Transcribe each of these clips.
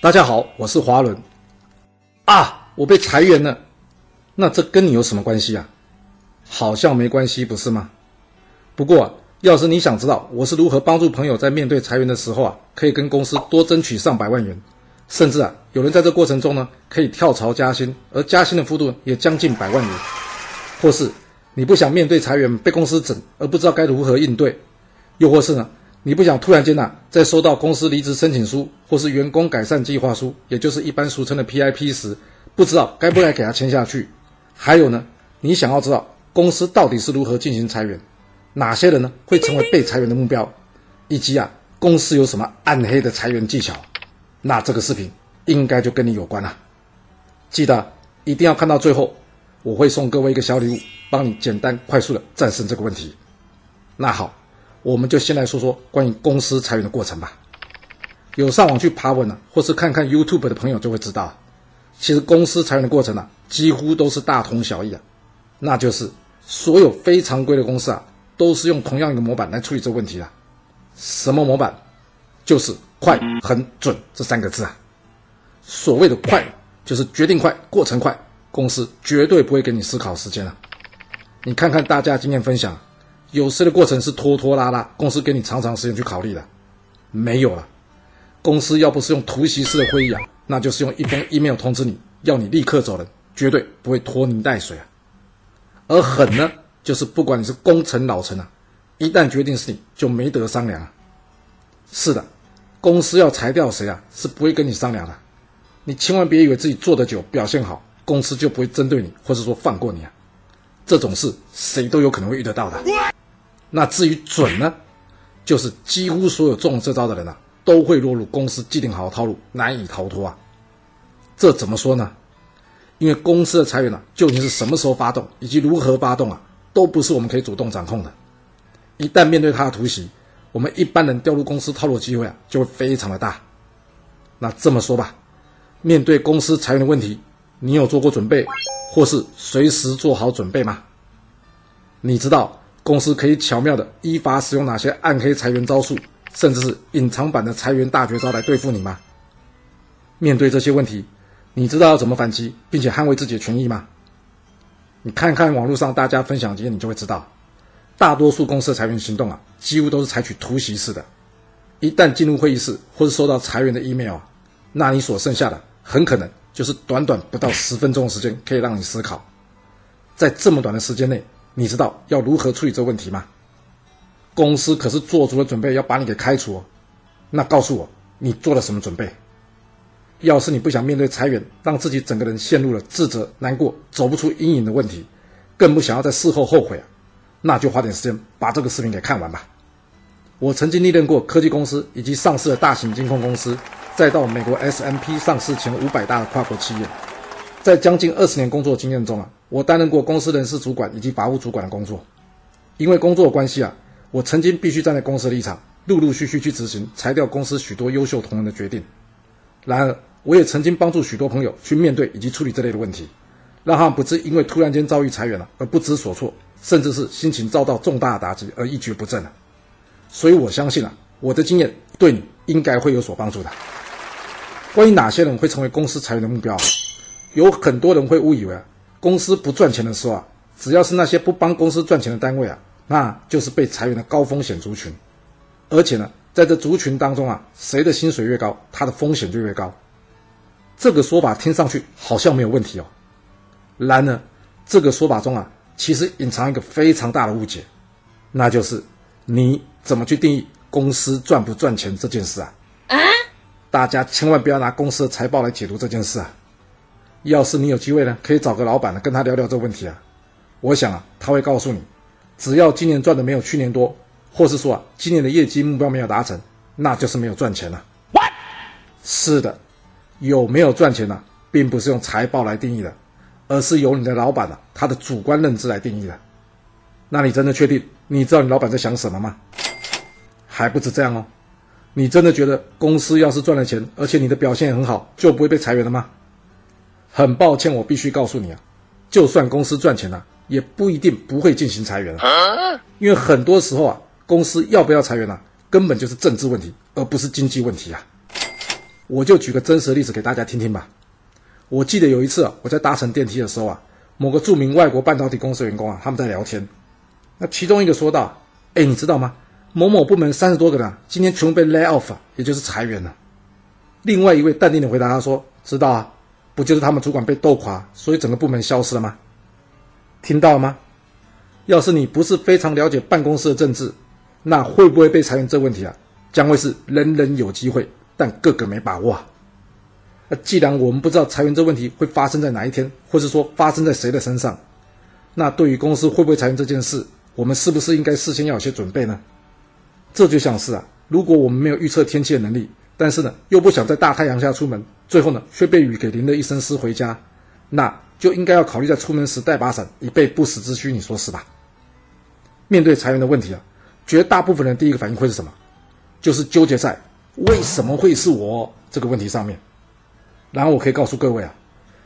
大家好，我是华伦。啊，我被裁员了，那这跟你有什么关系啊？好像没关系，不是吗？不过啊，要是你想知道我是如何帮助朋友在面对裁员的时候啊，可以跟公司多争取上百万元，甚至啊，有人在这过程中呢，可以跳槽加薪，而加薪的幅度也将近百万元。或是你不想面对裁员被公司整，而不知道该如何应对，又或是呢？你不想突然间呐，在收到公司离职申请书或是员工改善计划书，也就是一般俗称的 PIP 时，不知道该不该给他签下去？还有呢，你想要知道公司到底是如何进行裁员，哪些人呢会成为被裁员的目标，以及啊，公司有什么暗黑的裁员技巧？那这个视频应该就跟你有关了。记得一定要看到最后，我会送各位一个小礼物，帮你简单快速的战胜这个问题。那好。我们就先来说说关于公司裁员的过程吧。有上网去爬文呢，或是看看 YouTube 的朋友就会知道，其实公司裁员的过程呢，几乎都是大同小异啊。那就是所有非常规的公司啊，都是用同样一个模板来处理这个问题的。什么模板？就是快、很准这三个字啊。所谓的快，就是决定快、过程快，公司绝对不会给你思考时间啊。你看看大家经验分享。有时的过程是拖拖拉拉，公司给你长长时间去考虑的，没有了。公司要不是用突袭式的会议啊，那就是用一封 email 通知你要你立刻走人，绝对不会拖泥带水啊。而狠呢，就是不管你是功臣老臣啊，一旦决定是你就没得商量啊。是的，公司要裁掉谁啊，是不会跟你商量的。你千万别以为自己做得久，表现好，公司就不会针对你，或者说放过你啊。这种事谁都有可能会遇得到的。那至于准呢，就是几乎所有中这招的人啊，都会落入公司既定好的套路，难以逃脱啊。这怎么说呢？因为公司的裁员啊，究竟是什么时候发动，以及如何发动啊，都不是我们可以主动掌控的。一旦面对他的突袭，我们一般人掉入公司套路的机会啊，就会非常的大。那这么说吧，面对公司裁员的问题，你有做过准备，或是随时做好准备吗？你知道？公司可以巧妙的依法使用哪些暗黑裁员招数，甚至是隐藏版的裁员大绝招来对付你吗？面对这些问题，你知道要怎么反击，并且捍卫自己的权益吗？你看看网络上大家分享经验，你就会知道，大多数公司的裁员行动啊，几乎都是采取突袭式的。一旦进入会议室或是收到裁员的 email 啊，那你所剩下的很可能就是短短不到十分钟的时间，可以让你思考，在这么短的时间内。你知道要如何处理这问题吗？公司可是做足了准备要把你给开除哦。那告诉我，你做了什么准备？要是你不想面对裁员，让自己整个人陷入了自责、难过、走不出阴影的问题，更不想要在事后后悔啊，那就花点时间把这个视频给看完吧。我曾经历练过科技公司以及上市的大型金控公司，再到美国 S M P 上市前五百大的跨国企业。在将近二十年工作经验中啊，我担任过公司人事主管以及法务主管的工作。因为工作关系啊，我曾经必须站在公司立场，陆陆续续去执行裁掉公司许多优秀同仁的决定。然而，我也曾经帮助许多朋友去面对以及处理这类的问题，让他们不致因为突然间遭遇裁员了而不知所措，甚至是心情遭到重大打击而一蹶不振了。所以我相信啊，我的经验对你应该会有所帮助的。关于哪些人会成为公司裁员的目标？有很多人会误以为啊，公司不赚钱的时候啊，只要是那些不帮公司赚钱的单位啊，那就是被裁员的高风险族群。而且呢，在这族群当中啊，谁的薪水越高，他的风险就越高。这个说法听上去好像没有问题哦。然而，这个说法中啊，其实隐藏一个非常大的误解，那就是你怎么去定义公司赚不赚钱这件事啊？啊！大家千万不要拿公司的财报来解读这件事啊！要是你有机会呢，可以找个老板呢，跟他聊聊这个问题啊。我想啊，他会告诉你，只要今年赚的没有去年多，或是说啊，今年的业绩目标没有达成，那就是没有赚钱了。What？是的，有没有赚钱呢，并不是用财报来定义的，而是由你的老板啊，他的主观认知来定义的。那你真的确定你知道你老板在想什么吗？还不止这样哦，你真的觉得公司要是赚了钱，而且你的表现很好，就不会被裁员了吗？很抱歉，我必须告诉你啊，就算公司赚钱了，也不一定不会进行裁员啊。因为很多时候啊，公司要不要裁员呢，根本就是政治问题，而不是经济问题啊。我就举个真实的例子给大家听听吧。我记得有一次啊，我在搭乘电梯的时候啊，某个著名外国半导体公司员工啊，他们在聊天。那其中一个说道：“哎，你知道吗？某某部门三十多个人啊今天全部被 lay off，也就是裁员了。”另外一位淡定的回答他说：“知道啊，不就是他们主管被斗垮，所以整个部门消失了吗？”听到了吗？要是你不是非常了解办公室的政治，那会不会被裁员这问题啊，将会是人人有机会，但个个没把握啊。那既然我们不知道裁员这问题会发生在哪一天，或者说发生在谁的身上，那对于公司会不会裁员这件事，我们是不是应该事先要有些准备呢？这就像是啊，如果我们没有预测天气的能力，但是呢又不想在大太阳下出门，最后呢却被雨给淋得一身湿回家，那就应该要考虑在出门时带把伞，以备不时之需。你说是吧？面对裁员的问题啊，绝大部分人第一个反应会是什么？就是纠结在为什么会是我这个问题上面。然后我可以告诉各位啊，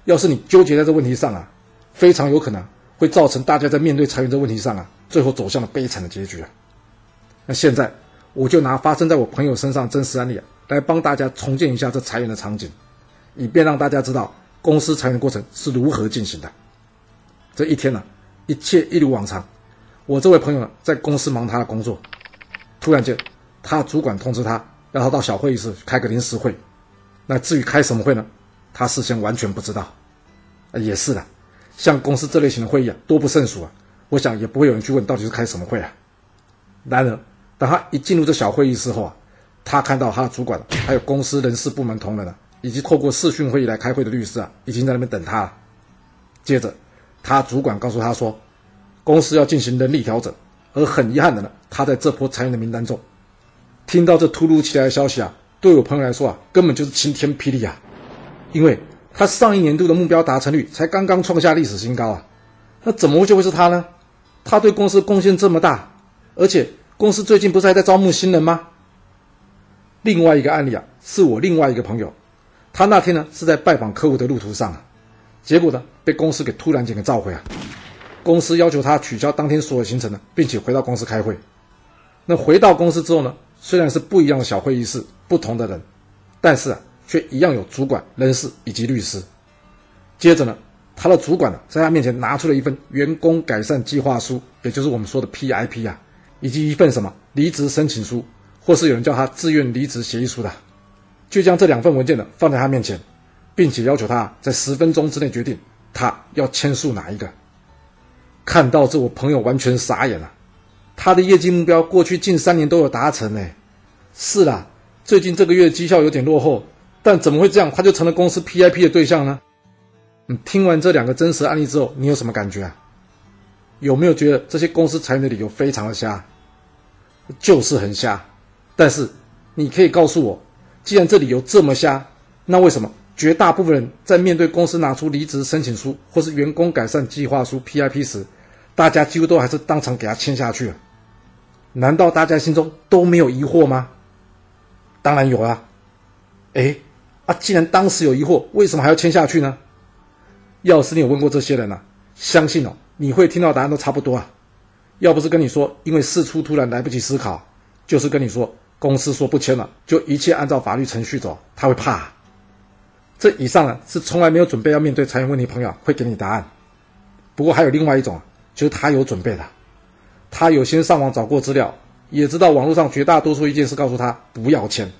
要是你纠结在这问题上啊，非常有可能会造成大家在面对裁员这问题上啊，最后走向了悲惨的结局啊。那现在我就拿发生在我朋友身上真实案例啊，来帮大家重建一下这裁员的场景，以便让大家知道公司裁员过程是如何进行的。这一天呢，一切一如往常，我这位朋友呢在公司忙他的工作，突然间，他主管通知他，让他到小会议室开个临时会。那至于开什么会呢？他事先完全不知道。也是的，像公司这类型的会议啊，多不胜数啊。我想也不会有人去问到底是开什么会啊。然而，当他一进入这小会议室后啊，他看到他的主管还有公司人事部门同仁啊，以及透过视讯会议来开会的律师啊，已经在那边等他了。接着，他主管告诉他说，公司要进行人力调整，而很遗憾的呢，他在这波裁员的名单中。听到这突如其来的消息啊！对我朋友来说啊，根本就是晴天霹雳啊！因为他上一年度的目标达成率才刚刚创下历史新高啊，那怎么会就会是他呢？他对公司贡献这么大，而且公司最近不是还在招募新人吗？另外一个案例啊，是我另外一个朋友，他那天呢是在拜访客户的路途上啊，结果呢被公司给突然间给召回啊，公司要求他取消当天所有行程呢，并且回到公司开会。那回到公司之后呢？虽然是不一样的小会议室，不同的人，但是啊，却一样有主管、人事以及律师。接着呢，他的主管呢，在他面前拿出了一份员工改善计划书，也就是我们说的 PIP 啊，以及一份什么离职申请书，或是有人叫他自愿离职协议书的，就将这两份文件呢放在他面前，并且要求他在十分钟之内决定他要签署哪一个。看到这，我朋友完全傻眼了。他的业绩目标过去近三年都有达成呢，是啦，最近这个月绩效有点落后，但怎么会这样？他就成了公司 PIP 的对象呢？你听完这两个真实案例之后，你有什么感觉啊？有没有觉得这些公司裁员的理由非常的瞎？就是很瞎。但是你可以告诉我，既然这理由这么瞎，那为什么绝大部分人在面对公司拿出离职申请书或是员工改善计划书 PIP 时，大家几乎都还是当场给他签下去了，难道大家心中都没有疑惑吗？当然有啊！哎，啊，既然当时有疑惑，为什么还要签下去呢？要是你有问过这些人呢，相信哦，你会听到答案都差不多啊。要不是跟你说因为事出突然来不及思考，就是跟你说公司说不签了，就一切按照法律程序走，他会怕。这以上呢是从来没有准备要面对裁员问题朋友会给你答案。不过还有另外一种。就是他有准备的，他有先上网找过资料，也知道网络上绝大多数意见是告诉他不要签，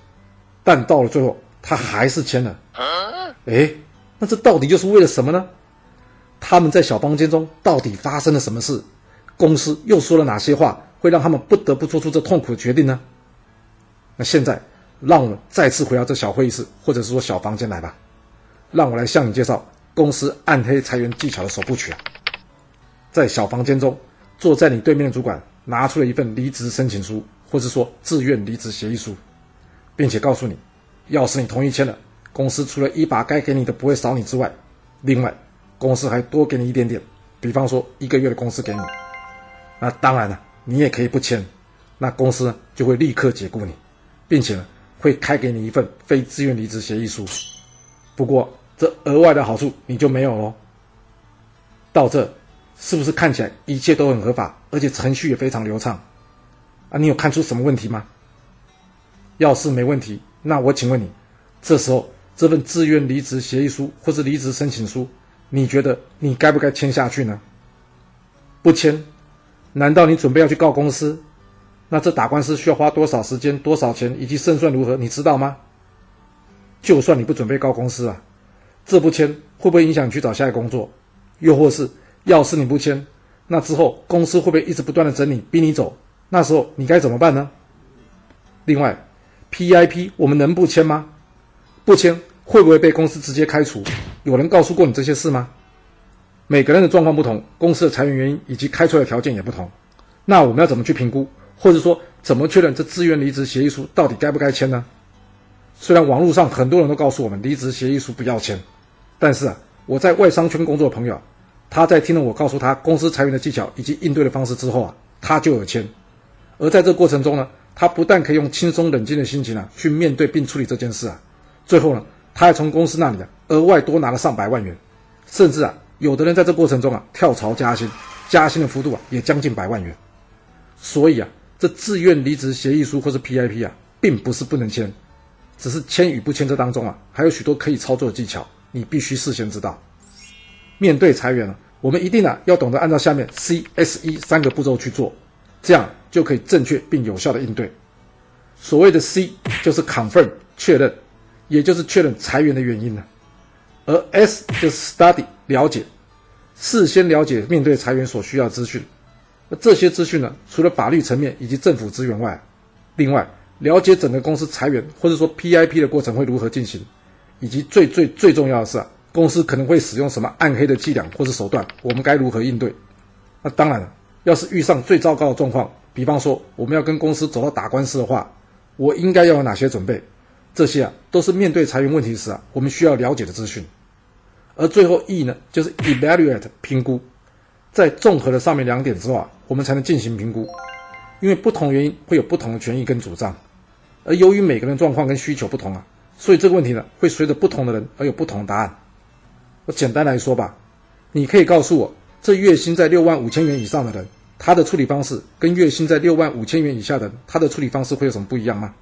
但到了最后他还是签了。哎，那这到底又是为了什么呢？他们在小房间中到底发生了什么事？公司又说了哪些话，会让他们不得不做出这痛苦的决定呢？那现在让我们再次回到这小会议室，或者是说小房间来吧，让我来向你介绍公司暗黑裁员技巧的首部曲啊。在小房间中，坐在你对面的主管拿出了一份离职申请书，或是说自愿离职协议书，并且告诉你，要是你同意签了，公司除了一把该给你的不会少你之外，另外公司还多给你一点点，比方说一个月的工资给你。那当然了，你也可以不签，那公司就会立刻解雇你，并且会开给你一份非自愿离职协议书。不过这额外的好处你就没有喽。到这。是不是看起来一切都很合法，而且程序也非常流畅？啊，你有看出什么问题吗？要是没问题，那我请问你，这时候这份自愿离职协议书或是离职申请书，你觉得你该不该签下去呢？不签，难道你准备要去告公司？那这打官司需要花多少时间、多少钱，以及胜算如何，你知道吗？就算你不准备告公司啊，这不签会不会影响你去找下一个工作？又或是，要是你不签，那之后公司会不会一直不断的整你，逼你走？那时候你该怎么办呢？另外，PIP 我们能不签吗？不签会不会被公司直接开除？有人告诉过你这些事吗？每个人的状况不同，公司的裁员原因以及开出的条件也不同，那我们要怎么去评估？或者说，怎么确认这自愿离职协议书到底该不该签呢？虽然网络上很多人都告诉我们离职协议书不要签，但是啊，我在外商圈工作的朋友，他在听了我告诉他公司裁员的技巧以及应对的方式之后啊，他就有签。而在这过程中呢，他不但可以用轻松冷静的心情啊去面对并处理这件事啊，最后呢，他还从公司那里啊额外多拿了上百万元，甚至啊，有的人在这过程中啊跳槽加薪，加薪的幅度啊也将近百万元。所以啊。这自愿离职协议书或是 PIP 啊，并不是不能签，只是签与不签这当中啊，还有许多可以操作的技巧，你必须事先知道。面对裁员呢，我们一定啊要懂得按照下面 C、S、E 三个步骤去做，这样就可以正确并有效的应对。所谓的 C 就是 Confirm 确认，也就是确认裁员的原因呢，而 S 就是 Study 了解，事先了解面对裁员所需要资讯。这些资讯呢，除了法律层面以及政府资源外，另外了解整个公司裁员或者说 PIP 的过程会如何进行，以及最最最重要的是啊，公司可能会使用什么暗黑的伎俩或是手段，我们该如何应对？那当然了，要是遇上最糟糕的状况，比方说我们要跟公司走到打官司的话，我应该要有哪些准备？这些啊，都是面对裁员问题时啊，我们需要了解的资讯。而最后 E 呢，就是 evaluate 评估。在综合了上面两点之后，我们才能进行评估。因为不同原因会有不同的权益跟主张，而由于每个人状况跟需求不同啊，所以这个问题呢，会随着不同的人而有不同的答案。我简单来说吧，你可以告诉我，这月薪在六万五千元以上的人，他的处理方式跟月薪在六万五千元以下的人他的处理方式会有什么不一样吗？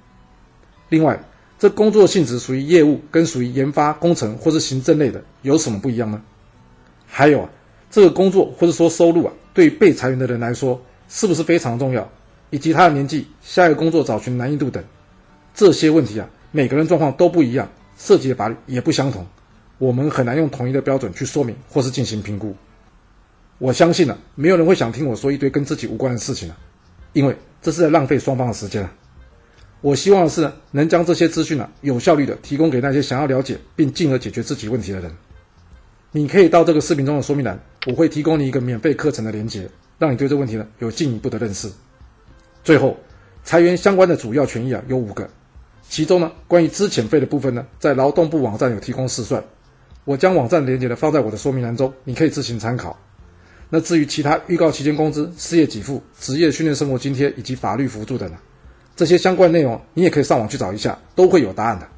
另外，这工作性质属于业务跟属于研发、工程或是行政类的有什么不一样呢？还有啊。这个工作或者说收入啊，对被裁员的人来说是不是非常重要？以及他的年纪、下一个工作找寻难易度等这些问题啊，每个人状况都不一样，涉及的法律也不相同，我们很难用统一的标准去说明或是进行评估。我相信呢，没有人会想听我说一堆跟自己无关的事情了，因为这是在浪费双方的时间啊。我希望是，能将这些资讯呢，有效率的提供给那些想要了解并进而解决自己问题的人。你可以到这个视频中的说明栏，我会提供你一个免费课程的连接，让你对这个问题呢有进一步的认识。最后，裁员相关的主要权益啊有五个，其中呢关于资遣费的部分呢，在劳动部网站有提供试算，我将网站连接呢放在我的说明栏中，你可以自行参考。那至于其他预告期间工资、失业给付、职业训练生活津贴以及法律辅助等呢，这些相关内容你也可以上网去找一下，都会有答案的。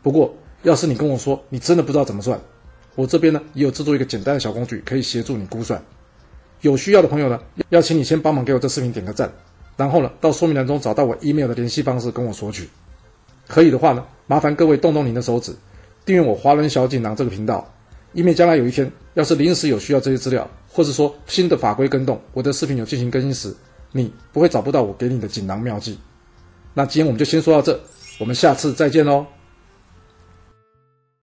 不过，要是你跟我说你真的不知道怎么算，我这边呢也有制作一个简单的小工具，可以协助你估算。有需要的朋友呢，要请你先帮忙给我这视频点个赞，然后呢到说明栏中找到我 email 的联系方式跟我索取。可以的话呢，麻烦各位动动您的手指，订阅我华人小锦囊这个频道，以免将来有一天要是临时有需要这些资料，或是说新的法规更动，我的视频有进行更新时，你不会找不到我给你的锦囊妙计。那今天我们就先说到这，我们下次再见喽。